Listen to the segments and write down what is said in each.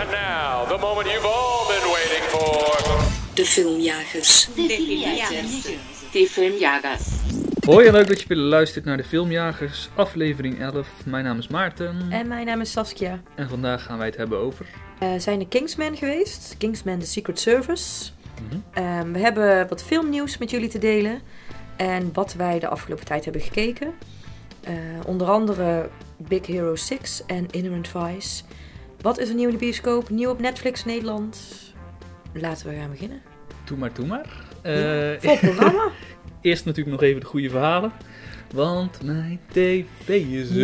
And now, the moment you've all been waiting for. De filmjagers. Die filmjagers. Hoi en leuk dat je weer luistert naar de Filmjagers, aflevering 11. Mijn naam is Maarten En mijn naam is Saskia. en vandaag gaan wij het hebben over... We zijn de Kingsman geweest. Kingsman The Secret Service. Mhm. Ehm, we hebben wat filmnieuws met jullie te delen. En wat wij de afgelopen tijd hebben gekeken. Eh, onder andere Big Hero 6 en Inherent Vice. Wat is er nieuw in de bioscoop? Nieuw op Netflix Nederland. Laten we gaan beginnen. Doe maar, doe maar. Vol programma. eerst natuurlijk nog even de goede verhalen. Want mijn tv is er,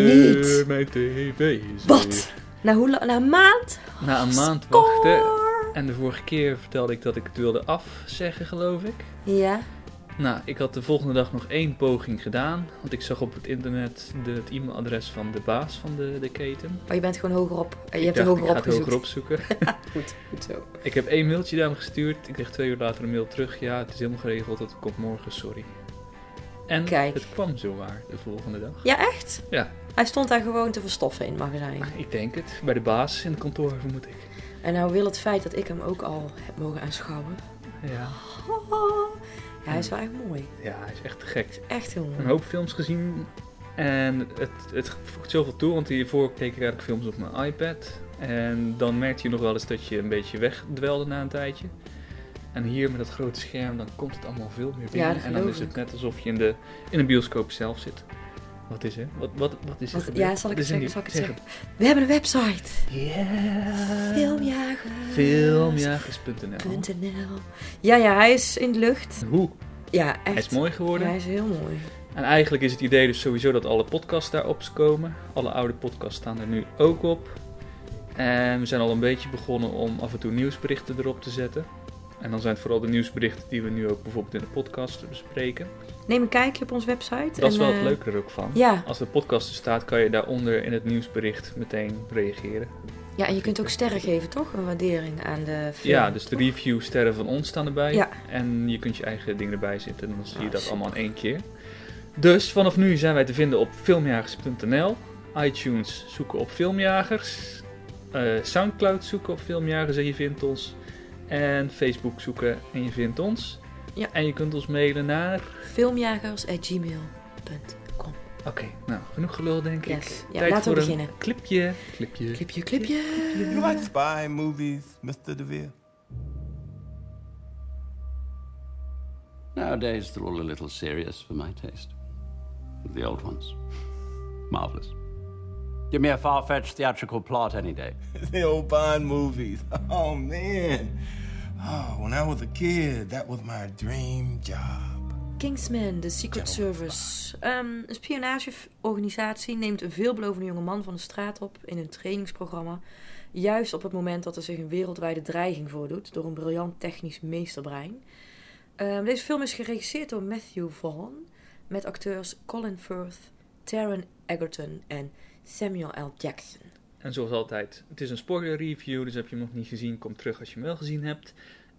Niet. mijn tv is er. Wat? Na, hoe na een maand? Na een maand Score! wachten. En de vorige keer vertelde ik dat ik het wilde afzeggen, geloof ik. Ja. Nou, ik had de volgende dag nog één poging gedaan. Want ik zag op het internet de, het e-mailadres van de baas van de, de keten. Oh, je bent gewoon hogerop. Je ik hebt dacht, hoger ik ga het hoger opzoeken. Goed, goed zo. Ik heb één mailtje naar hem gestuurd. Ik kreeg twee uur later een mail terug. Ja, het is helemaal geregeld. Het komt morgen, sorry. En Kijk. het kwam zowaar de volgende dag. Ja, echt? Ja. Hij stond daar gewoon te verstoffen in het magazijn. Ik denk het. Bij de baas in het kantoor, vermoed ik. En nou wil het feit dat ik hem ook al heb mogen aanschouwen. Ja, Ja, hij is wel echt mooi. ja hij is echt te gek. Echt heel Een mooi. hoop films gezien. En het, het voegt zoveel toe. Want hiervoor keek ik eigenlijk films op mijn iPad. En dan merkte je nog wel eens dat je een beetje wegdwelde na een tijdje. En hier met dat grote scherm, dan komt het allemaal veel meer binnen. Ja, dat en dan is het net alsof je in de, in een bioscoop zelf zit. Wat is er? Wat, wat, wat is er Wat- ja, zal ik het zeggen? Zal ik nieuw? het Zeg We hebben een website. Ja. Filmjagers. Filmjagers.nl. Ja, ja, hij is in de lucht. Hoe? Ja, echt. Hij is mooi geworden. Ja, hij is heel mooi. En eigenlijk is het idee dus sowieso dat alle podcasts daarop komen. Alle oude podcasts staan er nu ook op. En we zijn al een beetje begonnen om af en toe nieuwsberichten erop te zetten. En dan zijn het vooral de nieuwsberichten die we nu ook bijvoorbeeld in de podcast bespreken. Neem een kijkje op onze website. Dat is wel het eh, leuke er ook van. Ja. Als de podcast er staat, kan je daaronder in het nieuwsbericht meteen reageren. ja, en je kunt ook sterren geven, toch? Een waardering aan de film. Ja, dus de review sterren van ons staan erbij. Ja. En je kunt je eigen dingen erbij zetten en dan zie je Ah, dat super. allemaal in één keer. Dus vanaf nu zijn wij te vinden op filmjagers.nl. iTunes zoeken op filmjagers. eh, Soundcloud zoeken op filmjagers en je vindt ons. En Facebook zoeken en je vindt ons. Ja. En je kunt ons mailen naar... Filmjagers.gmail.com Oké, nou, genoeg gelul denk ik. Ja, Tijd laten voor we een beginnen. clipje. Clipje. Clipje, clipje. You like spy movies, Mr. DeVere? Nowadays, they're all a little serious for my taste. The old ones. Marvelous. Give me a far fetched theatrical plot any day. the old Bond movies. Oh, man. Oh, when I was a kid, that was my dream job. Kingsman, The Secret Service. Ehm, een spionageorganisatie neemt een veelbelovende jonge man van de straat op in een trainingsprogramma. Juist op het moment dat er zich een wereldwijde dreiging voordoet door een briljant technisch meesterbrein. Ehm, deze film is geregisseerd door Matthew Vaughn met acteurs Colin Firth, Taron Egerton en Samuel L. Jackson. En zoals altijd, het is een spoiler review, dus heb je hem nog niet gezien, kom terug als je hem wel gezien hebt.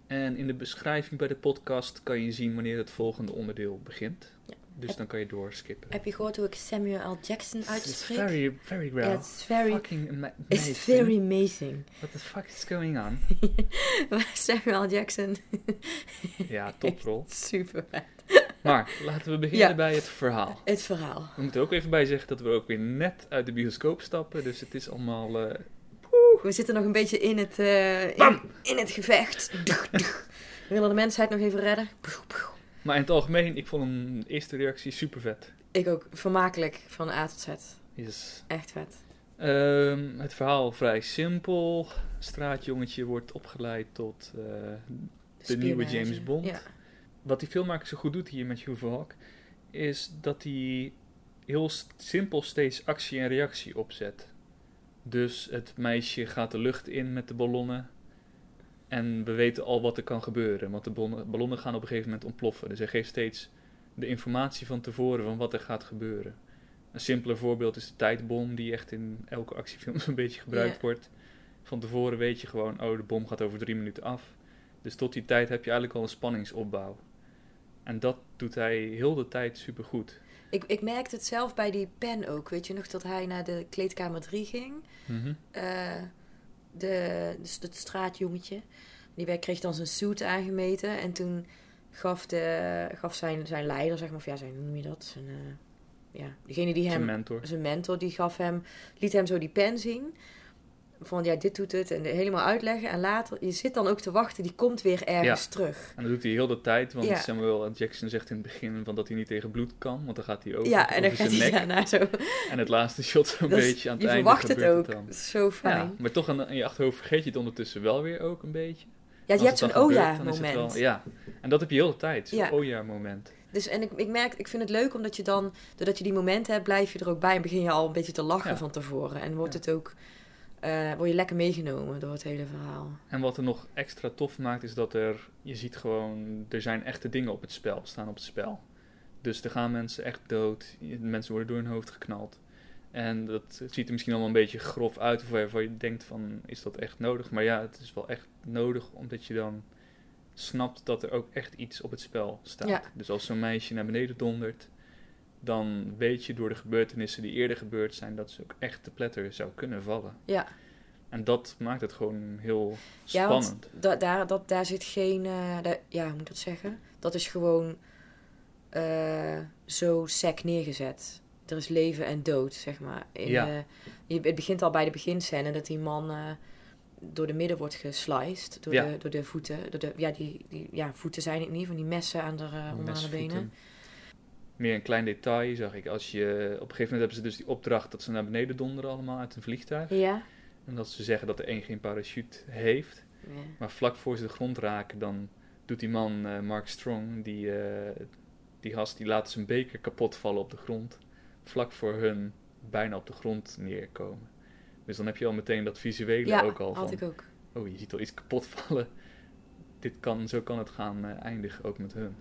En in de beschrijving bij de podcast kan je zien wanneer het volgende onderdeel begint. Ja. Dus dan kan je doorskippen. Heb je gehoord hoe ik Samuel L. Jackson It's uitspreek? very, very well. It's very- fucking ama- It's amazing. very amazing. What the fuck is going on? Samuel L. Jackson. Ja, toprol. Super. Maar laten we beginnen Ja. bij het verhaal. Het verhaal. We moeten er ook even bij zeggen dat we ook weer net uit de bioscoop stappen. Dus het is allemaal... eh, We zitten nog een beetje in het, eh, in, het gevecht. We willen de mensheid nog even redden. Maar in het algemeen, ik vond een eerste reactie super vet. Ik ook. Vermakelijk van A tot Z. Yes. Echt vet. Ehm, het verhaal vrij simpel. Straatjongetje wordt opgeleid tot eh, de nieuwe. James Bond. Ja. Wat die filmmaker zo goed doet hier met Hugh Hawk, is dat hij heel simpel steeds actie en reactie opzet. Dus het meisje gaat de lucht in met de ballonnen. En we weten al wat er kan gebeuren, want de ballonnen, gaan op een gegeven moment ontploffen. Dus hij geeft steeds de informatie van tevoren van wat er gaat gebeuren. Een simpeler voorbeeld is de tijdbom, die echt in elke actiefilm zo'n beetje gebruikt wordt. Van tevoren weet je gewoon, oh, de bom gaat over drie minuten af. Dus tot die tijd heb je eigenlijk al een spanningsopbouw. En dat doet hij heel de tijd supergoed. Ik, ik merkte het zelf bij die pen ook. Weet je nog dat hij naar de kleedkamer 3 ging? Eh, de, dus het straatjongetje. Die kreeg dan zijn suit aangemeten. En toen gaf, de, gaf zijn, zijn leider, zeg maar, of ja, zijn, hoe noem je dat? Zijn, eh, ja, degene die Zijn hem, mentor. zijn mentor, die gaf hem, liet hem zo die pen zien. Van ja, dit doet het. En helemaal uitleggen. En later, je zit dan ook te wachten, die komt weer ergens terug. En dat doet hij heel de tijd, want Ja. Samuel. Jackson zegt in het begin van dat hij niet tegen bloed kan, want dan gaat hij over, Ja, en dan over gaat zijn hij nek. daarna zo. En het laatste shot zo'n beetje aan het je einde verwacht het ook. zo fijn. Ja, maar toch in je achterhoofd vergeet je het ondertussen wel weer ook een beetje. Ja, je hebt zo'n oh-ja-moment. wel- Ja, en dat heb je heel de tijd, zo'n Ja. oh ja moment. Dus en ik, ik merk, ik vind het leuk omdat je dan, doordat je die momenten hebt, blijf je er ook bij en begin je al een beetje te lachen Ja. van tevoren. En wordt Ja. het ook, eh, word je lekker meegenomen door het hele verhaal. En wat er nog extra tof maakt, is dat er, je ziet gewoon, er zijn echte dingen op het spel, staan op het spel. Dus er gaan mensen echt dood, mensen worden door hun hoofd geknald. En dat het ziet er misschien allemaal een beetje grof uit, of waarvan je denkt van, is dat echt nodig? Maar ja, het is wel echt nodig, omdat je dan snapt dat er ook echt iets op het spel staat. Ja. Dus als zo'n meisje naar beneden dondert, dan weet je door de gebeurtenissen die eerder gebeurd zijn, dat ze ook echt te pletter zou kunnen vallen. Ja, En dat maakt het gewoon heel ja spannend. da- daar, dat, daar zit geen, eh, ja, hoe moet ik dat zeggen? Dat is gewoon eh, zo sec neergezet. Er is leven en dood, zeg maar. In, Ja. eh, je, het begint al bij de beginscène dat die man door de midden wordt gesliced. Door, Ja. de, door de voeten. Door de, ja, die, die ja, voeten zijn het niet, van die messen aan de, onderaan de benen. Meer een klein detail zag ik. Als je, op een gegeven moment hebben ze dus die opdracht dat ze naar beneden donderen allemaal uit een vliegtuig. Ja. En dat ze zeggen dat de een geen parachute heeft. ja. Maar vlak voor ze de grond raken, dan doet die man, eh, Mark Strong, die, eh, die gast, die laat zijn beker kapot vallen op de grond. Vlak voor hun bijna op de grond neerkomen. Dus dan heb je al meteen dat visuele Ja, ook al had van, ik ook. oh je ziet al iets kapot vallen. Dit kan, zo kan het gaan eh, eindigen, ook met hun.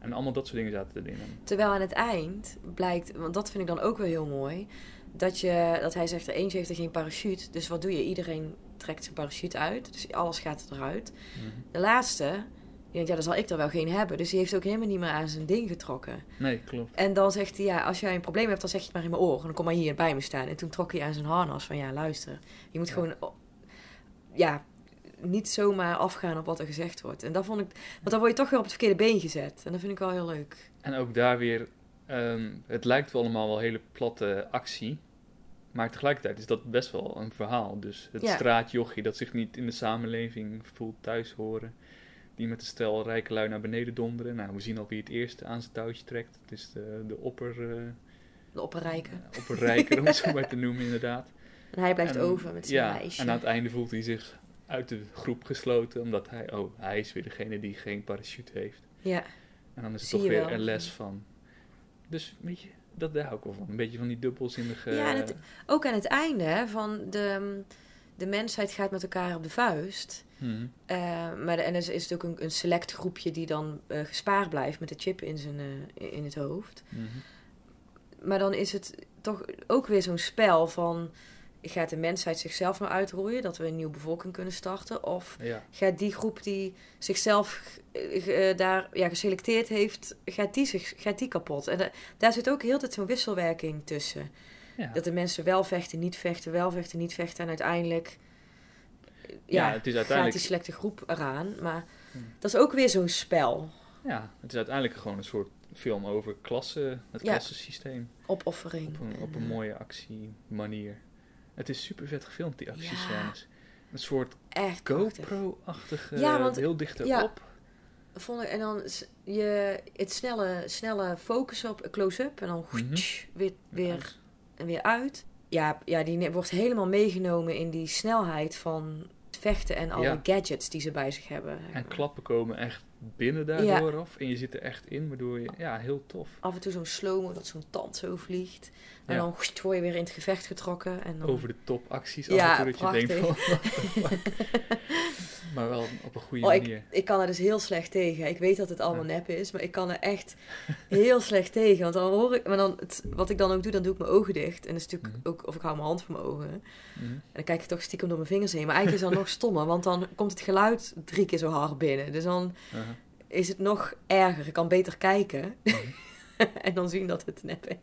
En allemaal dat soort dingen zaten erin. Terwijl aan het eind blijkt, want dat vind ik dan ook wel heel mooi, dat, je, dat hij zegt er eentje heeft er geen parachute. Dus wat doe je? Iedereen trekt zijn parachute uit. Dus alles gaat eruit. Mhm. De laatste, die denkt, ja, dan zal ik er wel geen hebben. Dus die heeft ook helemaal niet meer aan zijn ding getrokken. Nee, klopt. En dan zegt hij, ja, als jij een probleem hebt, dan zeg je het maar in mijn oor. En dan kom maar hier bij me staan. En toen trok hij aan zijn harnas van, ja, luister. Je moet Ja. gewoon, ja, niet zomaar afgaan op wat er gezegd wordt. En dat vond ik, want dan word je toch weer op het verkeerde been gezet. En dat vind ik wel heel leuk. En ook daar weer, ehm, het lijkt wel allemaal wel hele platte actie. Maar tegelijkertijd is dat best wel een verhaal. Dus het Ja. straatjochie dat zich niet in de samenleving voelt thuis horen. Die met een stel rijke lui naar beneden donderen. Nou, we zien al wie het eerste aan zijn touwtje trekt. Het is de, de opper, eh De opperrijke. opperrijker, om het zo maar te noemen inderdaad. En hij blijft En, over met zijn ja, meisje. En aan het einde voelt hij zich uit de groep gesloten. Omdat hij, oh, hij is weer degene die geen parachute heeft. Ja, En dan is het Zie toch weer wel. een les van. Dus weet je, dat daar hou ik wel van. Een beetje van die dubbelzinnige... Ja, en het- ook aan het einde hè, van de, de mensheid gaat met elkaar op de vuist. Mhm. Eh, maar de, en er is, ook een, een select groepje die dan eh, gespaard blijft met de chip in, zijn, eh, in het hoofd. Mhm. Maar dan is het toch ook weer zo'n spel van... Gaat de mensheid zichzelf nou uitroeien, dat we een nieuwe bevolking kunnen starten? Of Ja, gaat die groep die zichzelf eh, eh, daar ja, geselecteerd heeft, gaat die, zich, gaat die kapot? En da- daar zit ook heel tijd zo'n wisselwerking tussen. ja. Dat de mensen wel vechten, niet vechten, wel vechten, niet vechten. En uiteindelijk, eh, Ja, het is gaat uiteindelijk- die selecte groep eraan. Maar Hmm. dat is ook weer zo'n spel. ja, het is uiteindelijk gewoon een soort film over klasse, het klassensysteem. Opoffering. Op een, op En, een eh, mooie actiemanier. Het is super vet gefilmd, die actiescènes. Een soort. GoPro-achtige, Ja, want- heel dicht ja. erop. Vond ik, en dan je, het snelle, snelle focus op close-up. En dan Mhm. weer, weer, en weer uit. Ja, ja, die wordt helemaal meegenomen in die snelheid van het vechten en alle Ja. gadgets die ze bij zich hebben. En klappen komen echt binnen daardoor af. En je zit er echt in, waardoor je... Ja, heel tof. Af en toe zo'n slow-mo dat zo'n tand zo vliegt. En Ja. dan word je weer in het gevecht getrokken. En dan... Over de top acties Ja, af en toe dat je denkt van... maar wel op een goede Oh, manier. ik, ik kan er dus heel slecht tegen. Ik weet dat het allemaal nep is, maar ik kan er echt heel slecht tegen. Want dan hoor ik, maar dan het, wat ik dan ook doe, dan doe ik mijn ogen dicht. En dat is natuurlijk Mhm. ook, of ik hou mijn hand voor mijn ogen. En Mhm. dan kijk ik toch stiekem door mijn vingers heen. Maar eigenlijk is dat nog stommer, want dan komt het geluid drie keer zo hard binnen. Dus dan is het nog erger. Ik kan beter kijken Mhm. en dan zien dat het nep is.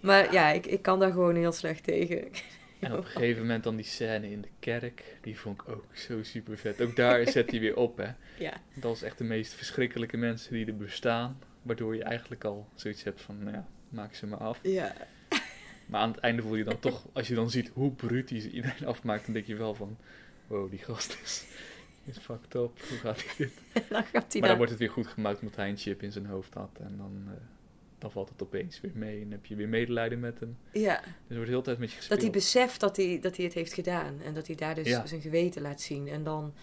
Maar ja, ik, ik kan daar gewoon heel slecht tegen. En op een gegeven moment dan die scène in de kerk, die vond ik ook zo super vet. Ook daar zet hij weer op, hè. Ja. Dat is echt de meest verschrikkelijke mensen die er bestaan. Waardoor je eigenlijk al zoiets hebt van, nou ja, maak ze maar af. Ja. Maar aan het einde voel je dan toch, als je dan ziet hoe bruut hij ze iedereen afmaakt, dan denk je wel van, wow, die gast is, is fucked up. Hoe gaat hij dit? dan gaat hij Maar dan wordt het weer goed gemaakt omdat hij een chip in zijn hoofd had. En dan, eh, dan valt het opeens weer mee en heb je weer medelijden met hem. Ja, Dus er wordt de hele tijd met je gespeeld. dat hij beseft dat hij, dat hij het heeft gedaan. En dat hij daar dus Ja. zijn geweten laat zien. En dan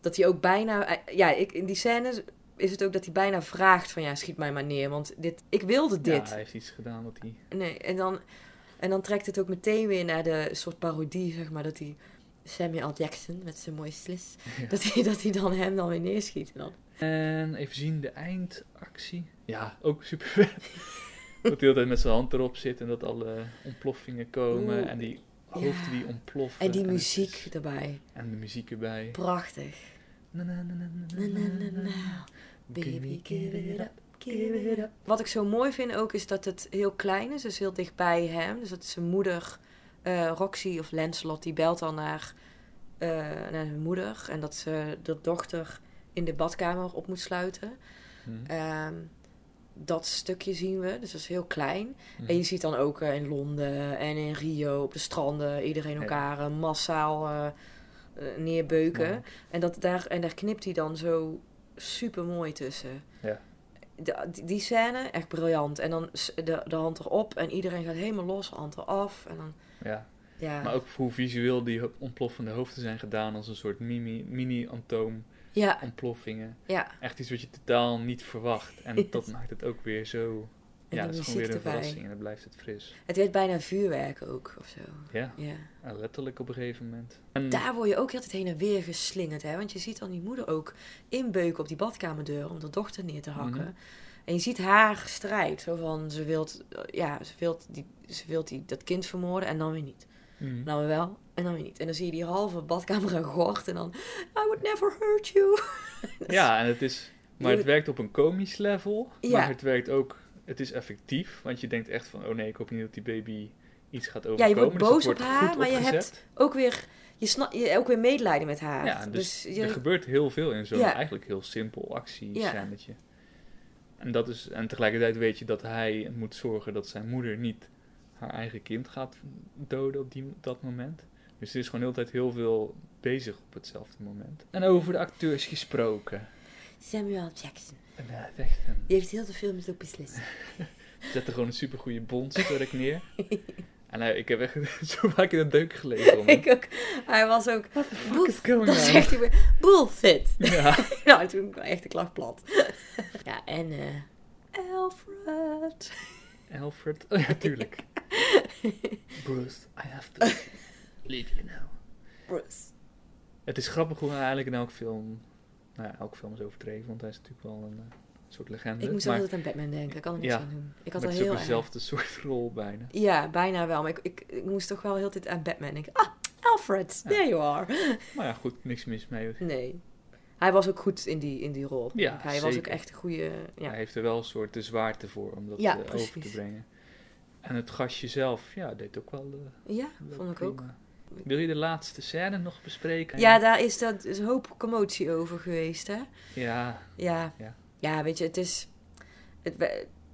dat hij ook bijna... Ja, ik, in die scène is het ook dat hij bijna vraagt van... Ja, schiet mij maar neer, want dit, ik wilde dit. Ja, hij heeft iets gedaan dat hij... Nee, en dan, en dan trekt het ook meteen weer naar de soort parodie, zeg maar, dat hij Samuel. Jackson met zijn mooie slis, Ja. dat, hij, dat hij dan hem dan weer neerschiet. En dan, En even zien, de eindactie. Ja, ook super vet. dat hij de hele tijd met zijn hand erop zit en dat alle ontploffingen komen. Oeh, en die ja. hoofden die ontploffen. en die muziek is- erbij. En de muziek erbij. Prachtig. Na, na, na. Baby, give it up, give it up. Wat ik zo mooi vind ook, is dat het heel klein is, dus heel dichtbij hem. Dus dat is zijn moeder, eh, Roxy of Lancelot, die belt dan naar, eh, naar zijn moeder. En dat ze de dochter in de badkamer op moet sluiten. Hm. Ehm, dat stukje zien we, dus dat is heel klein. En je ziet dan ook eh, in Londen en in Rio op de stranden iedereen elkaar eh, massaal eh, neerbeuken. En, dat daar, en daar knipt hij dan zo super mooi tussen. Ja. De, die, die scène, echt briljant. En dan de, de hand erop en iedereen gaat helemaal los, hand eraf. En dan, Ja, ja. maar ook hoe visueel die ontploffende hoofden zijn gedaan als een soort mini- mini-antoom ja, ontploffingen. ja. Echt iets wat je totaal niet verwacht. En dat maakt het ook weer zo... En ja, het is gewoon weer een erbij. verrassing en dan blijft het fris. Het werd bijna vuurwerk ook, of zo. Ja, Ja. letterlijk op een gegeven moment. En Daar word je ook altijd heen en weer geslingerd, hè? Want je ziet dan die moeder ook inbeuken op die badkamerdeur om de dochter neer te hakken. Mhm. En je ziet haar strijd. Zo van, ze wilt, eh, ja, ze wilt, die, ze wilt die, dat kind vermoorden en dan weer niet. Mhm. Dan weer wel en dan weer niet. En dan zie je die halve badkamer gort en dan... I would never hurt you. Ja, en het is... Maar het werkt op een komisch level. Ja. Maar het werkt ook... Het is effectief. Want je denkt echt van... Oh nee, ik hoop niet dat die baby iets gaat Ja, overkomen. je wordt Dus boos op wordt haar, maar je hebt ook weer... Je snap, je, ook weer medelijden met haar. Ja, dus, je, er gebeurt heel veel in zo'n Ja. eigenlijk heel simpel Ja. actiescènetje. En, dat is, en tegelijkertijd weet je dat hij moet zorgen dat zijn moeder niet haar eigen kind gaat doden op die, dat moment. Dus er is gewoon de hele tijd heel veel bezig op hetzelfde moment. En over de acteurs gesproken. Samuel Jackson. En, eh, echt een, Die heeft heel de films ook beslist. zette gewoon een supergoeie bondsterk neer. En hij, ik heb echt zo vaak in een deuk gelegen om ik ook. Hij was ook... What Dan zegt hij weer, bullshit. Ja. nou, toen kwam echt de klacht plat. ja, en eh Alfred. Alfred. Oh ja, tuurlijk. Bruce, I have to leave you now. Bruce. Het is grappig hoe hij eigenlijk in elke film... Nou ja, elke film is overdreven, want hij is natuurlijk wel een eh, soort legende. Ik moest maar, altijd aan Batman denken. Ik kan er niks Ja, aan doen. Ik had het is heel ook dezelfde soort rol bijna. Ja, bijna wel. Maar ik, ik, ik moest toch wel heel de tijd aan Batman denken. Ah, Alfred. Ja. There you are. Maar ja, goed, niks mis mee. Nee. Hij was ook goed in die, in die rol. Ja, hij was ook echt een goede... Ja. Hij heeft er wel een soort de zwaarte voor om dat Ja, eh, over te precies. brengen. En het gastje zelf, ja, deed ook wel... eh, ja, wel vond ik ook. Wil je de laatste scène nog bespreken? Ja, daar is, dat, is een hoop commotie over geweest, hè? Ja, Ja. Ja. Ja, weet je, het is... Het,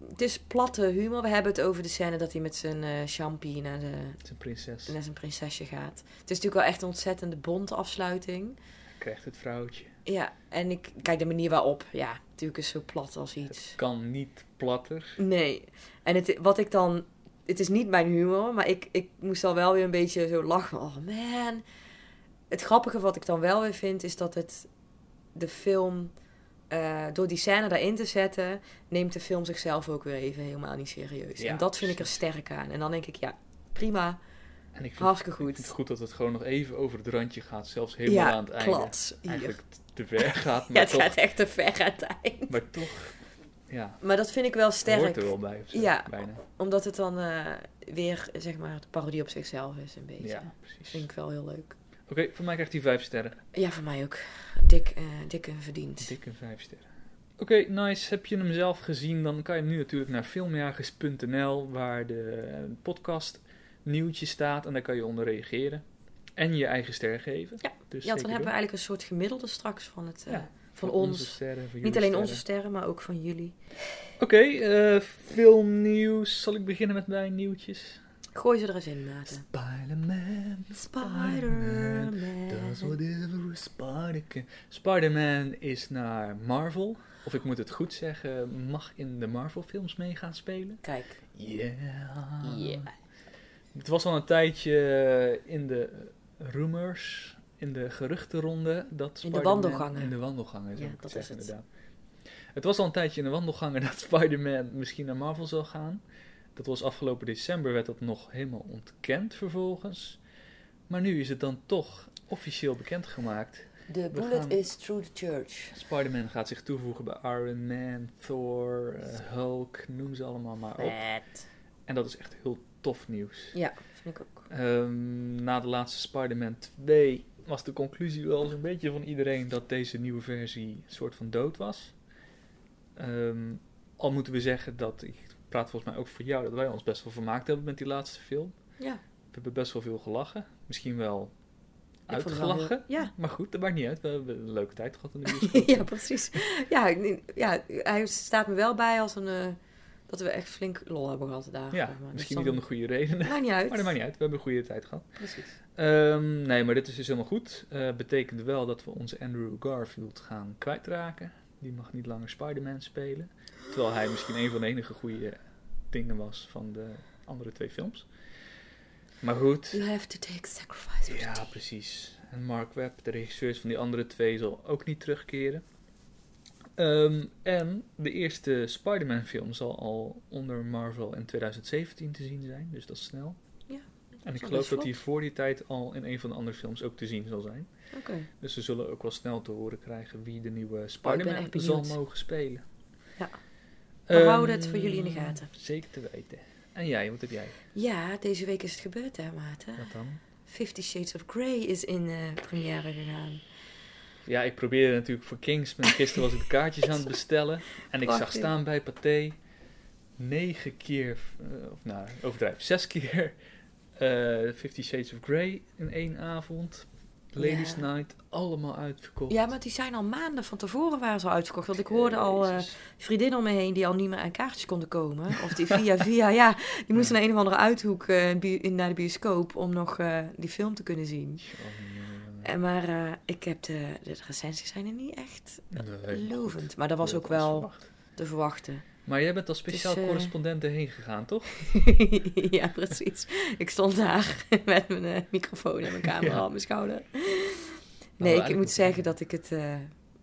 het is platte humor. We hebben het over de scène dat hij met zijn champie naar, de, het een prinses. naar zijn prinsesje gaat. Het is natuurlijk wel echt een ontzettende bonte afsluiting. Hij krijgt het vrouwtje. Ja, en ik kijk de manier waarop. Ja, natuurlijk is zo plat als iets. Kan niet platter. Nee. En het, wat ik dan... Het is niet mijn humor, maar ik, ik moest al wel weer een beetje zo lachen. Oh man. Het grappige wat ik dan wel weer vind, is dat het de film... eh, door die scène daarin te zetten, neemt de film zichzelf ook weer even helemaal niet serieus. Ja, en dat vind ik er sterk aan. En dan denk ik, ja, prima, En ik vind, hartstikke ik vind goed. het goed dat het gewoon nog even over het randje gaat. Zelfs helemaal ja, aan het einde. Hier. Eigenlijk te ver gaat. Maar, Ja, het toch, gaat echt te ver aan het eind. maar toch, ja, Maar dat vind ik wel hoort sterk. er wel bij. Of zo, Ja. Bijna. Omdat het dan eh, weer, zeg maar, de parodie op zichzelf is een beetje. Ja, precies. Vind ik wel heel leuk. Oké, voor mij krijgt hij vijf sterren. Ja, voor mij ook. Dik, dik en verdiend. Dikke vijf sterren. Oké, nice. Heb je hem zelf gezien? Dan kan je nu natuurlijk naar filmjagers.nl, waar de podcast nieuwtje staat en daar kan je onder reageren. En je eigen ster geven. Ja, dus Ja, dan hebben we eigenlijk een soort gemiddelde straks van, het, eh, Ja, van ons. sterren, van Niet alleen onze sterren. maar ook van jullie. Oké, eh, filmnieuws. Zal ik beginnen met mijn nieuwtjes? Gooi ze er eens in, Maarten. Spider-Man, Spider-Man. does whatever a spider can. Spider-Man is naar Marvel. Of ik moet het goed zeggen, mag in de Marvel-films mee gaan spelen. Kijk. Yeah. Yeah. Het was al een tijdje in de rumors, in de geruchtenronde, dat In de wandelgangen. In de wandelgangen, zou Ja, ik dat zeggen, is het. inderdaad. Het was al een tijdje in de wandelgangen dat Spider-Man misschien naar Marvel zou gaan. Dat was afgelopen december, werd dat nog helemaal ontkend vervolgens. Maar nu is het dan toch officieel bekendgemaakt. The bullet gaan- is through the church. Spider-Man gaat zich toevoegen bij Iron Man, Thor, eh, Hulk, noem ze allemaal maar op. Vet. En dat is echt heel tof nieuws. Ja, vind ik ook. Ehm, na de laatste Spider-Man 2 was de conclusie wel zo'n beetje van iedereen dat deze nieuwe versie een soort van dood was. Ehm, al moeten we zeggen dat, ik praat volgens mij ook voor jou, dat wij ons best wel vermaakt hebben met die laatste film. Ja. We hebben best wel veel gelachen. Misschien wel uitgelachen. heel- ja. Maar goed, dat maakt niet uit. We hebben een leuke tijd gehad in de bioscoop. ja, precies. Ja, ja, hij staat me wel bij als een... eh, dat we echt flink lol hebben gehad daar. Ja, zeg maar. Dus misschien dan- niet om de goede redenen. Maakt niet uit. Maar dat maakt niet uit. We hebben een goede tijd gehad. Precies. Ehm, nee, maar dit is dus helemaal goed. Eh betekent wel dat we onze Andrew Garfield gaan kwijtraken. Die mag niet langer Spider-Man spelen. Terwijl hij misschien een van de enige goede dingen was van de andere twee films. Maar goed. You have to take sacrifice for the Ja, precies. En Mark Webb, de regisseur van die andere twee, zal ook niet terugkeren. Ehm, en de eerste Spider-Man film zal al onder Marvel in 2017 te zien zijn, dus dat is snel. Ja, En ik geloof dat hij voor die tijd al in een van de andere films ook te zien zal zijn. Oké. Dus we zullen ook wel snel te horen krijgen wie de nieuwe Oh, Spider-Man zal mogen spelen. Ja. We Ehm, houden het voor jullie in de gaten. Zeker te weten. En jij, wat heb jij? Ja, deze week is het gebeurd, hè, Maarten? Wat dan? Fifty Shades of Grey is in eh, première gegaan. Ja, ik probeerde natuurlijk voor Kingsman. Gisteren was ik de kaartjes aan het bestellen. En ik Wacht zag staan bij Pathé negen keer, eh, of nou, overdrijf, zes keer eh Fifty Shades of Grey in één avond. Ladies Ja. Night, allemaal uitverkocht. Ja, maar die zijn al maanden van tevoren waren ze al uitverkocht. Want ik hoorde al eh, vriendinnen om me heen die al niet meer aan kaartjes konden komen. Of die via via, ja, die moesten naar een of andere uithoek in, naar de bioscoop om nog die film te kunnen zien. En maar eh, ik heb de, de recensies zijn er niet echt Nee, lovend. Maar dat was Ja, ook wel te verwachten. Maar jij bent als speciaal Dus, eh, correspondent erheen gegaan, toch? ja, precies. Ik stond daar met mijn eh, microfoon en mijn camera Ja. op mijn schouder. Nee, ik moet zeggen dat ik het...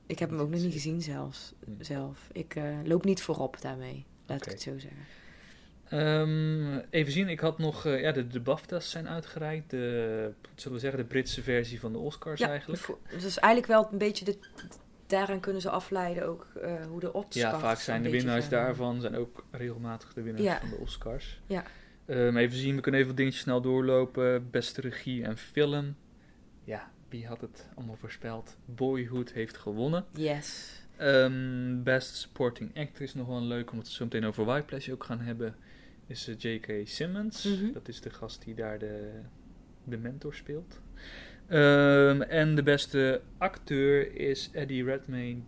ik heb hem ook nog niet gezien zelfs, Hm. zelf. Ik loop niet voorop daarmee, laat ik het zo zeggen. Ehm, even zien, ik had nog... eh, ja, de, de BAFTA's zijn uitgereikt. De, zullen we zeggen, de Britse versie van de Oscars eigenlijk. voor- dus eigenlijk wel een beetje de... Daaraan kunnen ze afleiden ook eh, hoe de odds Ja, vaak zijn de winnaars daarvan zijn ook regelmatig de winnaars Ja. van de Oscars. Ja. Ehm, even zien, we kunnen even dingetjes snel doorlopen. Beste regie en film. Ja, wie had het allemaal voorspeld? Boyhood heeft gewonnen. Yes. Ehm, Best Supporting Actor is nog wel een leuk, omdat we het zo meteen over Whiplash ook gaan hebben. Is eh, J.K. Simmons. Mhm. Dat is de gast die daar de, de mentor speelt. Ehm, en de beste acteur is Eddie Redmayne,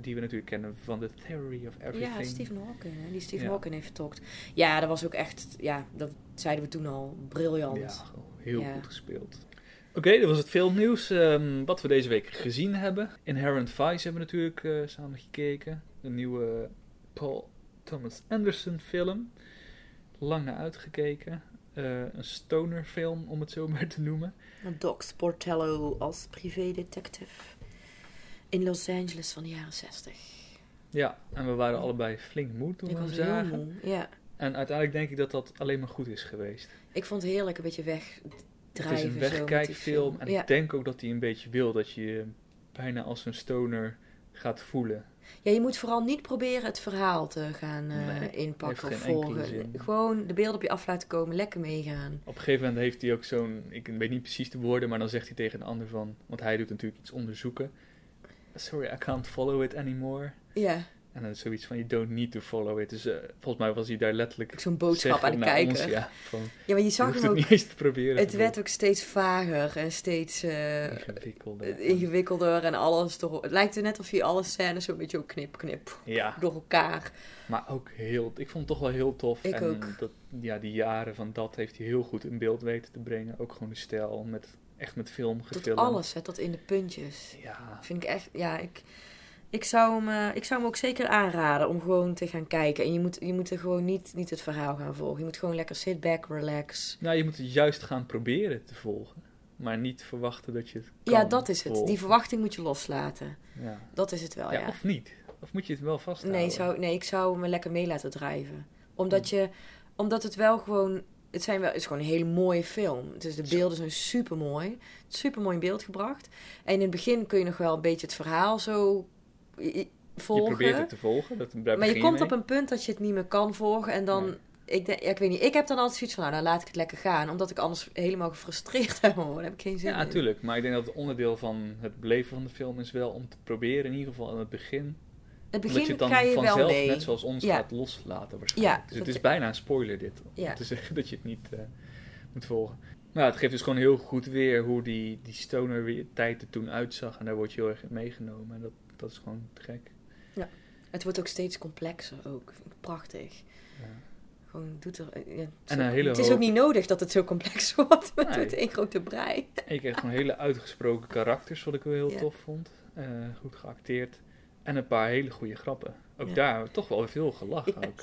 die we natuurlijk kennen van The Theory of Everything. Ja, Stephen Hawking, hè, die Stephen Ja. Hawking heeft vertolkt. Ja, dat was ook echt... Ja, dat zeiden we toen al. Briljant. Ja, heel Ja. goed gespeeld. Oké, dat was het filmnieuws. Ehm, wat we deze week gezien hebben. Inherent Vice hebben we natuurlijk eh, samen gekeken. Een nieuwe Paul Thomas Anderson film. Lang naar uitgekeken. Eh, een stoner film, om het zo maar te noemen. Doc Sportello als privédetective in Los Angeles van de jaren 60. Ja, en we waren allebei flink moe toen Ik we hem zagen. moe. Ja, En uiteindelijk denk ik dat dat alleen maar goed is geweest. ik vond het heerlijk een beetje wegdrijven. het is een wegkijkfilm. film. En ja. ik denk ook dat hij een beetje wil dat je je bijna als een stoner gaat voelen. Ja, je moet vooral niet proberen het verhaal te gaan eh, Nee, inpakken of volgen. Gewoon de beelden op je af laten komen, lekker meegaan. Op een gegeven moment heeft hij ook zo'n, ik weet niet precies de woorden, maar dan zegt hij tegen een ander van, want hij doet natuurlijk iets onderzoeken. Sorry, I can't follow it anymore. Ja, En dan is zoiets van, you don't need to follow it. Dus eh, volgens mij was hij daar letterlijk Zo'n boodschap aan de kijker. ons, ja, van, Ja, maar je zag hem het ook... niet eens te proberen. Het werd ook steeds vager en steeds eh, ingewikkelder. ingewikkelder en alles toch... Het lijkt er net of hij alle scènes zo'n beetje ook knip, knip Ja, door elkaar. maar ook heel... Ik vond het toch wel heel tof. Ik en ook. Dat, ja, die jaren van dat heeft hij heel goed in beeld weten te brengen. Ook gewoon de stijl, met, echt met film Tot gefilmd. alles, hè, tot in de puntjes. Ja, Vind ik echt, ja, ik, ik, zou hem, eh, ik zou hem ook zeker aanraden om gewoon te gaan kijken. En je moet, je moet er gewoon niet, niet het verhaal gaan volgen. Je moet gewoon lekker sit back, relax. nou je moet het juist gaan proberen te volgen. Maar niet verwachten dat je het kan ja, dat is het. Die verwachting moet je loslaten. Ja. Dat is het wel, ja, ja. of niet. Of moet je het wel vasthouden? Nee, zou, nee, ik zou me lekker mee laten drijven. Omdat, je, omdat het wel gewoon... Het, zijn wel, het is gewoon een hele mooie film. Dus de beelden zijn super mooi. Super mooi in beeld gebracht. En in het begin kun je nog wel een beetje het verhaal zo volgen. Je probeert het te volgen. Dat, daar Maar je komt mee. op een punt dat je het niet meer kan volgen. En dan, Nee. ik, denk, ja, ik weet niet, ik heb dan altijd zoiets van, nou, dan laat ik het lekker gaan. Omdat ik anders helemaal gefrustreerd heb. hoor. Dan heb ik geen zin Ja, in. natuurlijk. Maar ik denk dat het onderdeel van het beleven van de film is wel om te proberen, in ieder geval aan het begin. Het dat begin je het dan je wel vanzelf, mee. net zoals ons, Ja. gaat loslaten waarschijnlijk. Ja, dus het is je- bijna een spoiler dit, om te zeggen dat je het niet eh, moet volgen. Nou, het geeft dus gewoon heel goed weer hoe die, die stoner tijd er toen uitzag. En daar word je heel erg in meegenomen. En dat, dat is gewoon te gek. Het wordt ook steeds complexer ook. Ik prachtig. Ja. Gewoon doet er... ja, het is En een hele het is ook niet nodig dat het zo complex wordt. Nee. met één grote brei. Je kreeg gewoon hele uitgesproken karakters, wat ik wel heel Ja. tof vond. Eh, goed geacteerd. En een paar hele goede grappen. Ook Ja. daar toch wel veel gelachen Ja. ook.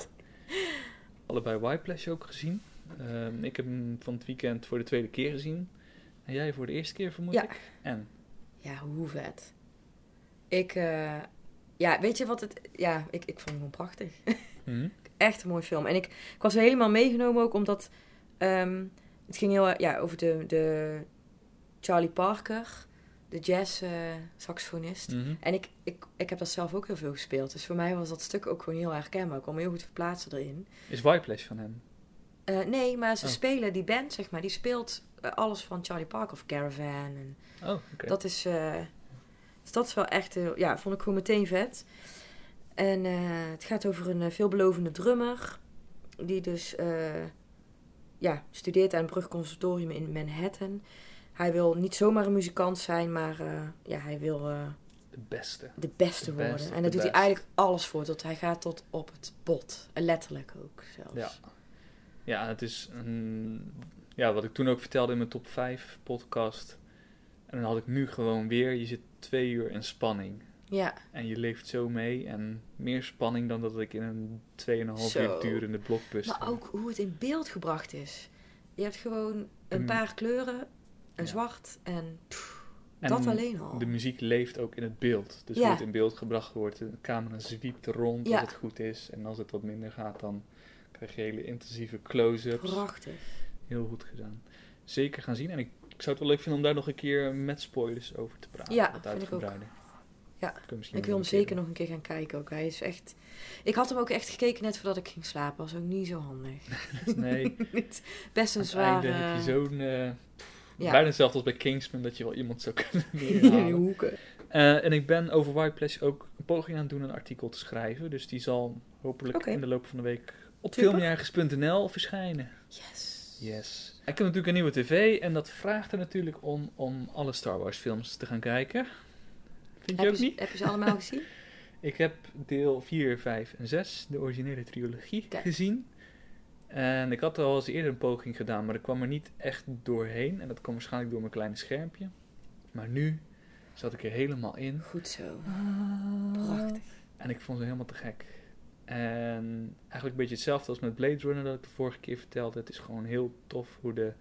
Allebei Whiplash ook gezien. Ehm, ik heb hem van het weekend voor de tweede keer gezien. En jij voor de eerste keer vermoed Ja. ik. En? Ja, hoe vet. Ik... eh, ja, weet je wat het... Ja, ik, ik vond hem gewoon prachtig. Hm? echt een mooie film. En ik, ik was helemaal meegenomen ook omdat ehm, het ging heel ja, over de, de Charlie Parker, de jazz eh, saxofonist. Mhm. En ik, ik, ik heb dat zelf ook heel veel gespeeld. Dus voor mij was dat stuk ook gewoon heel erg kenbaar. Ik kon me heel goed verplaatsen erin. Is Whiplash van hem? Eh, nee, maar ze Oh. spelen, die band zeg maar, die speelt alles van Charlie Parker of Caravan. En Oh, oké. dat is, dus dat is wel echt, ja, vond ik gewoon meteen vet. En eh, het gaat over een eh, veelbelovende drummer. Die dus, eh, ja, studeert aan het Brugconservatorium in Manhattan. Hij wil niet zomaar een muzikant zijn, maar ja, hij wil De beste. de beste worden. best en daar doet hij eigenlijk alles voor. Tot hij gaat tot op het bot. Letterlijk ook zelfs. Ja. Ja, het is een, ja, wat ik toen ook vertelde in mijn top 5 podcast. En dan had ik nu gewoon weer, je zit twee uur in spanning. Ja, En je leeft zo mee. En meer spanning dan dat ik in een 2,5 Zo. uur durende blockbuster. maar ook hoe het in beeld gebracht is. Je hebt gewoon een Mm. paar kleuren, een Ja. zwart en pff, En dat alleen al. De muziek leeft ook in het beeld. Dus Ja. hoe het in beeld gebracht wordt. De camera zwiept rond Ja. als het goed is. En als het wat minder gaat, dan krijg je hele intensieve close-ups. Prachtig. Heel goed gedaan. Zeker gaan zien. En ik, ik zou het wel leuk vinden om daar nog een keer met spoilers over te praten. Ja, vind ik ook. Ja, Ik wil hem keer zeker nog een keer gaan kijken ook. Hij is echt... Ik had hem ook echt gekeken net voordat ik ging slapen. Was ook niet zo handig. Nee, Best een zware... heb je zo'n... eh, Ja. Bijna hetzelfde als bij Kingsman, dat je wel iemand zou kunnen neerhalen. hoeken. Eh, en ik ben over Whiteplash ook een poging aan het doen een artikel te schrijven. Dus die zal hopelijk in de loop van de week op Super. filmjagergs.nl verschijnen. Yes. Yes. Ik heb natuurlijk een nieuwe tv en dat vraagt er natuurlijk om om alle Star Wars films te gaan kijken. Vind je Heb ook je, niet? heb je ze allemaal gezien? Ik heb deel 4, 5 en 6, de originele trilogie, Kijk. gezien. En ik had al eens eerder een poging gedaan, maar ik kwam er niet echt doorheen. En dat kwam waarschijnlijk door mijn kleine schermpje. Maar nu zat ik er helemaal in. Goed zo. Ah. Prachtig. En ik vond ze helemaal te gek. En eigenlijk een beetje hetzelfde als met Blade Runner dat ik de vorige keer vertelde. Het is gewoon heel tof hoe de,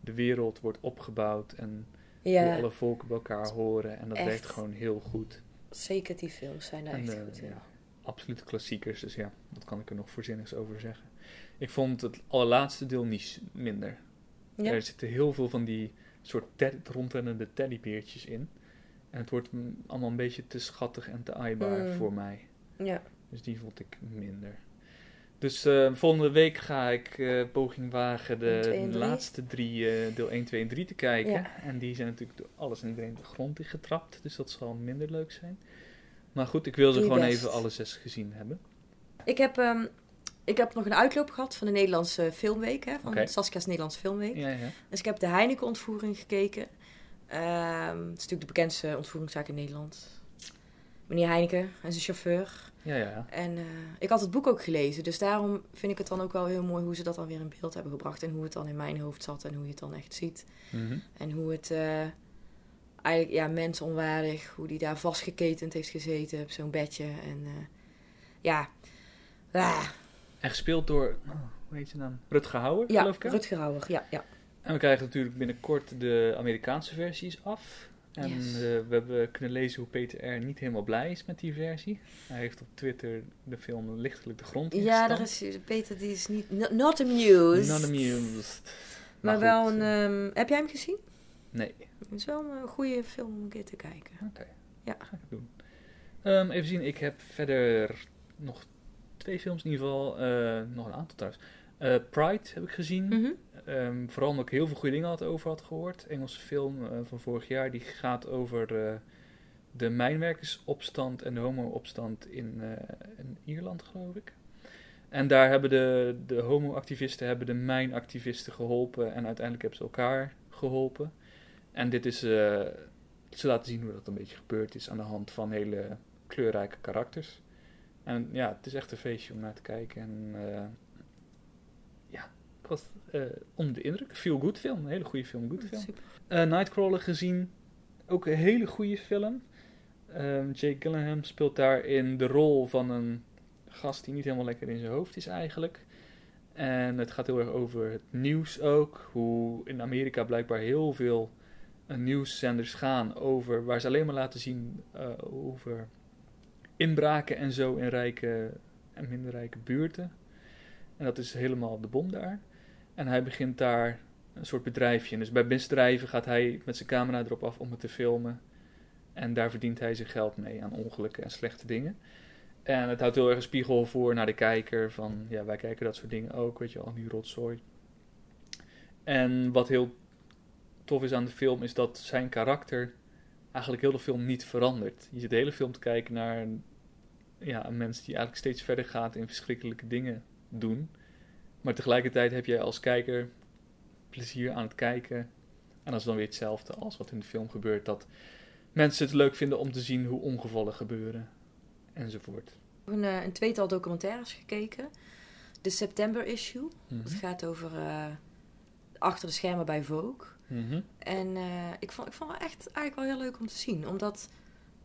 de wereld wordt opgebouwd en hoe alle volken bij elkaar horen. En dat Echt. werkt gewoon heel goed. zeker die films zijn daar En, echt eh, goed in. ja, absolute klassiekers, dus ja, wat kan ik er nog voorzinnigs over zeggen. Ik vond het allerlaatste deel niet minder. Ja. Er zitten heel veel van die soort ted- rondrennende teddybeertjes in. En het wordt allemaal een beetje te schattig en te aaibaar Mm. voor mij. Ja. Dus die vond ik minder. Dus eh, volgende week ga ik eh, poging wagen de laatste drie, eh, deel 1, 2 en 3 te kijken. Ja. En die zijn natuurlijk door alles en iedereen de grond in getrapt. Dus dat zal minder leuk zijn. Maar goed, ik wil ze gewoon best. even alle zes gezien hebben. Ik heb, ehm, ik heb nog een uitloop gehad van de Nederlandse Filmweek, hè, van Oké. Saskia's Nederlandse Filmweek. Ja, ja. Dus ik heb de Heineken-ontvoering gekeken. Ehm, het is natuurlijk de bekendste ontvoeringszaak in Nederland. Meneer Heineken en zijn chauffeur. Ja, ja. En eh, ik had het boek ook gelezen, dus daarom vind ik het dan ook wel heel mooi hoe ze dat dan weer in beeld hebben gebracht. En hoe het dan in mijn hoofd zat en hoe je het dan echt ziet. Mhm. En hoe het eh, eigenlijk, ja, mensonwaardig, hoe die daar vastgeketend heeft gezeten op zo'n bedje. En eh, ja, ah, En gespeeld door, oh, hoe heet je naam? Rutger Hauer, ja, geloof ik. Rutger Hauer, ja, ja. En we krijgen natuurlijk binnenkort de Amerikaanse versies af. En Yes. eh, we hebben kunnen lezen hoe Peter R. niet helemaal blij is met die versie. Hij heeft op Twitter de film lichtelijk de grond Ja, daar is Peter, die is niet, not, not amused. Not amused. Maar, Maar wel een, eh, ehm, heb jij hem gezien? Nee, Het is wel een goede film om een keer te kijken. oké. Ja. Ga ik doen. Ehm, even zien, ik heb verder nog twee films in ieder geval. eh, nog een aantal. Eh, Pride heb ik gezien. Mhm. Ehm, vooral omdat ik heel veel goede dingen had over had gehoord. Engelse film eh, van vorig jaar. Die gaat over eh, de mijnwerkersopstand en de homo-opstand in, eh, in Ierland, geloof ik. En daar hebben de, de homo-activisten hebben de mijnactivisten geholpen. En uiteindelijk hebben ze elkaar geholpen. En dit is... ze laten zien hoe dat een beetje gebeurd is aan de hand van hele kleurrijke karakters. En ja, het is echt een feestje om naar te kijken. En ik was eh onder de indruk. Feel good film, een hele goede film, good film. Super. Eh, Nightcrawler gezien, ook een hele goede film. Ehm, Jake Gyllenhaal speelt daarin de rol van een gast die niet helemaal lekker in zijn hoofd is eigenlijk. En het gaat heel erg over het nieuws ook. Hoe in Amerika blijkbaar heel veel eh, nieuwszenders gaan over waar ze alleen maar laten zien over inbraken en zo in rijke en minder rijke buurten. En dat is helemaal de bom daar. En hij begint daar een soort bedrijfje. in. Dus bij misdrijven gaat hij met zijn camera erop af om het te filmen. En daar verdient hij zijn geld mee aan ongelukken en slechte dingen. En het houdt heel erg een spiegel voor naar de kijker. Van ja, wij kijken dat soort dingen ook, weet je al, die rotzooi. En wat heel tof is aan de film, is dat zijn karakter eigenlijk heel de film niet verandert. Je zit de hele film te kijken naar ja, een mens die eigenlijk steeds verder gaat in verschrikkelijke dingen doen. Maar tegelijkertijd heb jij als kijker plezier aan het kijken. En dat is dan weer hetzelfde als wat in de film gebeurt. Dat mensen het leuk vinden om te zien hoe ongevallen gebeuren. Enzovoort. Een, eh, een tweetal documentaires gekeken. De September Issue. Mhm. Het gaat over eh, achter de schermen bij Vogue. Mhm. En eh, ik, vond, ik vond het echt eigenlijk wel heel leuk om te zien. Omdat,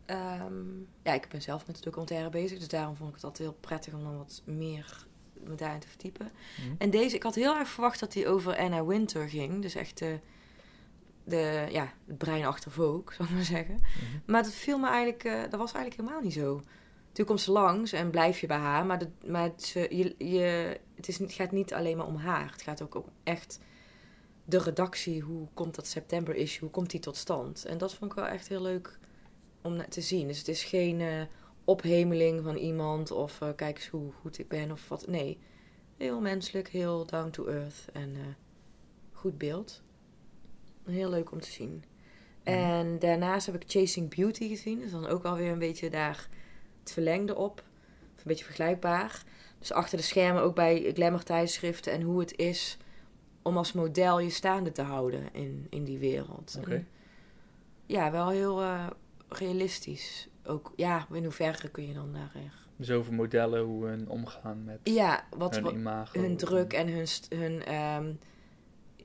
ehm, ja, ik ben zelf met de documentaire bezig. Dus daarom vond ik het altijd heel prettig om dan wat meer me daarin te verdiepen. Mhm. En deze, ik had heel erg verwacht dat hij over Anna Winter ging. Dus echt de, de, ja, het brein achter Vogue, zou ik maar zeggen. Mhm. Maar dat viel me eigenlijk, eh, dat was eigenlijk helemaal niet zo. Toen komt ze langs en blijf je bij haar. Maar, de, maar het, ze- je, je, het, is, het gaat niet alleen maar om haar. Het gaat ook om echt de redactie. Hoe komt dat september issue? Hoe komt die tot stand? En dat vond ik wel echt heel leuk om te zien. Dus het is geen eh, ophemeling van iemand. Of eh, kijk eens hoe goed ik ben of wat. Nee, heel menselijk, heel down to earth. En eh, goed beeld. Heel leuk om te zien. En daarnaast heb ik Chasing Beauty gezien. Dus dan ook alweer een beetje daar het verlengde op. Of een beetje vergelijkbaar. Dus achter de schermen ook bij glamour tijdschriften. En hoe het is om als model je staande te houden in, in die wereld. En Ja, wel heel eh, realistisch. Ook, ja, in hoeverre kun je dan daar... eh, Dus over modellen, hoe hun omgaan met Ja, wat, hun imago. hun druk en hun, hun, ehm,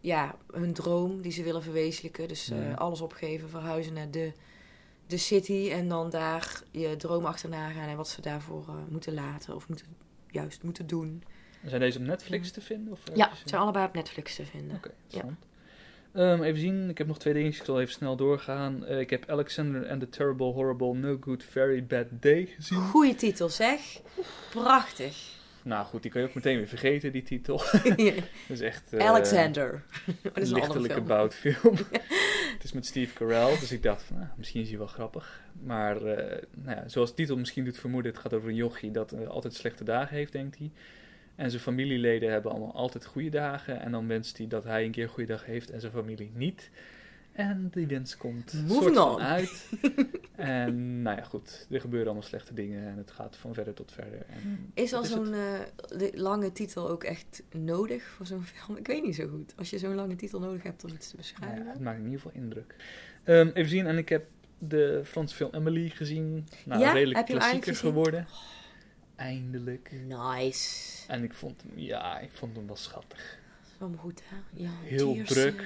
ja, hun droom die ze willen verwezenlijken. Dus eh, alles opgeven, verhuizen naar de, de city en dan daar je droom achterna gaan en wat ze daarvoor eh, moeten laten of moeten, juist moeten doen. Zijn deze op Netflix te vinden? Of Ja, het zijn allebei op Netflix te vinden. Oké, interessant. Ehm, even zien, ik heb nog twee dingetjes, ik zal even snel doorgaan. Eh, ik heb Alexander and the Terrible, Horrible, No Good, Very Bad Day gezien. Goeie titel zeg. Prachtig. Nou goed, die kan je ook meteen weer vergeten, die titel. dat is echt... eh, Alexander. dat is een andere lichtelijk film. about film. het is met Steve Carell, dus ik dacht van, nou, misschien is hij wel grappig. Maar eh, nou ja, zoals de titel misschien doet vermoeden, het gaat over een jochie dat altijd slechte dagen heeft, denkt hij. En zijn familieleden hebben allemaal altijd goede dagen. En dan wenst hij dat hij een keer een goede dag heeft en zijn familie niet. En die winst komt Moving soort van uit. en nou ja, goed. Er gebeuren allemaal slechte dingen en het gaat van verder tot verder. En Is al zo'n eh, lange titel ook echt nodig voor zo'n film? Ik weet niet zo goed. Als je zo'n lange titel nodig hebt om iets te Nou ja, beschrijven. het maakt in ieder geval indruk. Ehm, even zien, en ik heb de Franse film Emily gezien. Nou, Ja? redelijk Heb je hem klassieker eindelijk gezien? Eindelijk. Nice. En ik vond hem, ja, ik vond hem wel schattig. Wel goed, hè? Ja, Heel Tears, druk.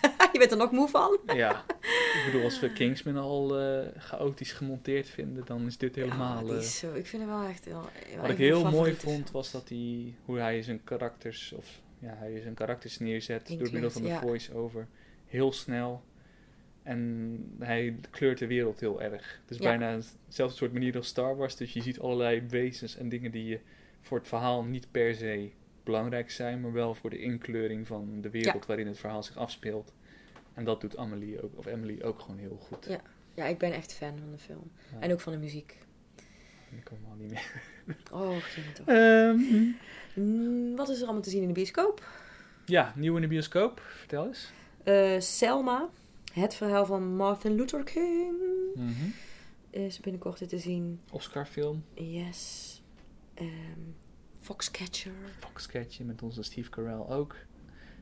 je bent er nog moe van? Ja, ik bedoel, als we Kingsman al eh, chaotisch gemonteerd vinden, dan is dit helemaal... Ja, eh, is zo, ik vind hem wel echt heel... Wat ik heel mooi vond, was dat hij, hoe hij zijn karakters, of ja, hij zijn karakters neerzet door middel van de ja. voice-over. Heel snel. En hij kleurt de wereld heel erg. Het is Ja. bijna dezelfde soort manier als Star Wars. Dus je ziet allerlei wezens en dingen die voor het verhaal niet per se belangrijk zijn, maar wel voor de inkleuring van de wereld waarin het verhaal zich afspeelt. En dat doet Amelie ook, of Emily ook gewoon heel goed. Ja. Ja, ik ben echt fan van de film. Ja, En ook van de muziek. Ik kom al niet meer. Oh, toch. Ehm, Mm, wat is er allemaal te zien in de bioscoop? ja, nieuw in de bioscoop. Vertel eens. Eh, Selma, het verhaal van Martin Luther King, Mhm. is binnenkort te zien. Oscar-film. Yes. Ehm, Foxcatcher. Foxcatcher met onze Steve Carell ook.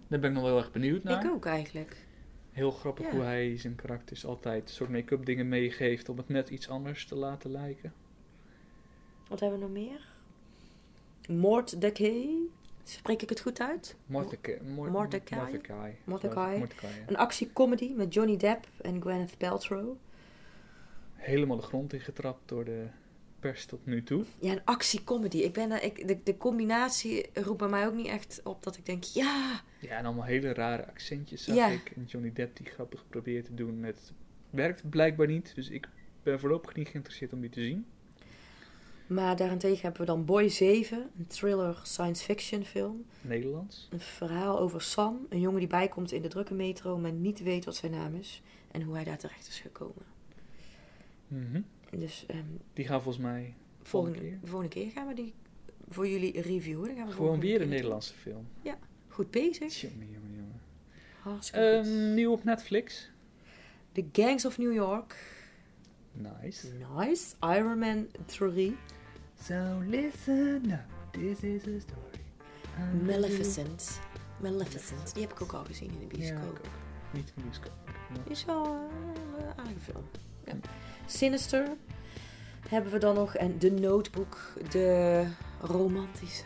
Daar ben ik nog wel heel erg benieuwd naar. Ik ook eigenlijk. Heel grappig Ja. hoe hij zijn karakters altijd een soort make-up dingen meegeeft om het net iets anders te laten lijken. Wat hebben we nog meer? Mordecai. Spreek ik het goed uit? Mordecai. Mor- Mordecai? Mordecai. Mordecai. Mordecai, ja. Een actiecomedy met Johnny Depp en Gwyneth Paltrow. Helemaal de grond ingetrapt door de pers tot nu toe. Ja, een actiecomedy. Ik ben ik, de, de combinatie roept bij mij ook niet echt op dat ik denk, ja, Ja, en allemaal hele rare accentjes zag Ja. ik. En Johnny Depp die grappig probeert te doen. Het werkt blijkbaar niet, dus ik ben voorlopig niet geïnteresseerd om die te zien. Maar daarentegen hebben we dan Boy 7, een thriller science fiction film. Nederlands. Een verhaal over Sam, een jongen die bijkomt in de drukke metro, maar niet weet wat zijn naam is. En hoe hij daar terecht is gekomen. Mhm. Dus ehm, Die gaan volgens mij volgende, keer? volgende keer gaan we die voor jullie reviewen. Dan gaan we gewoon weer een. Nederlandse film. Goed bezig. Jongen, jongen, jongen. Hartstikke goed. Ehm, nieuw op Netflix. The Gangs of New York. Nice. Nice. Iron Man 3. So listen up, this is a story. Maleficent. Maleficent. Die heb ik ook al gezien in de Ja, bioscoop. ook. Niet in de bioscoop. Is wel een aardige film. Ja. Sinister hebben we dan nog. En The Notebook, de romantische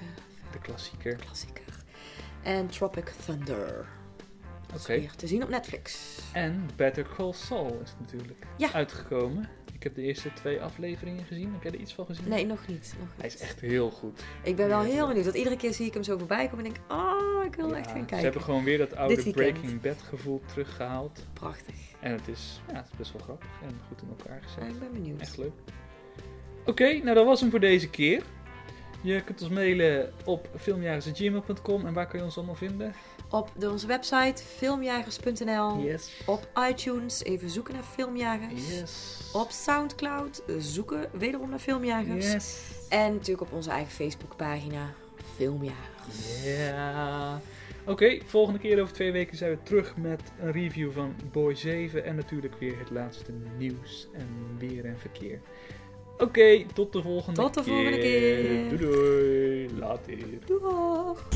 De klassieker. klassieker. En Tropic Thunder. Oké. weer te zien op Netflix. En Better Call Saul is natuurlijk Ja. uitgekomen. Ik heb de eerste twee afleveringen gezien. Heb jij er iets van gezien? Nee, nog niet. Nog Hij is echt heel goed. Ik ben wel heel benieuwd. Want iedere keer zie ik hem zo voorbij komen en denk oh, ik wil Ja, echt gaan Ze kijken. hebben gewoon weer dat oude. Breaking Bad gevoel teruggehaald. Prachtig. En het is, ja, het is best wel grappig en goed in elkaar gezet. Ja, ik ben benieuwd. Echt leuk. Oké, nou dat was hem voor deze keer. Je kunt ons mailen op filmjagers.gmail.com en waar kun je ons allemaal vinden? Op de, onze website filmjagers.nl. Yes. Op iTunes even zoeken naar filmjagers. Yes. Op Soundcloud zoeken wederom naar filmjagers. Yes. En natuurlijk op onze eigen Facebookpagina Filmjagers. Ja. Oké, volgende keer over twee weken zijn we terug met een review van Boy 7 en natuurlijk weer het laatste nieuws en weer en verkeer. Oké, tot de volgende keer. Tot de volgende keer. Doei doei. Later. Doeg!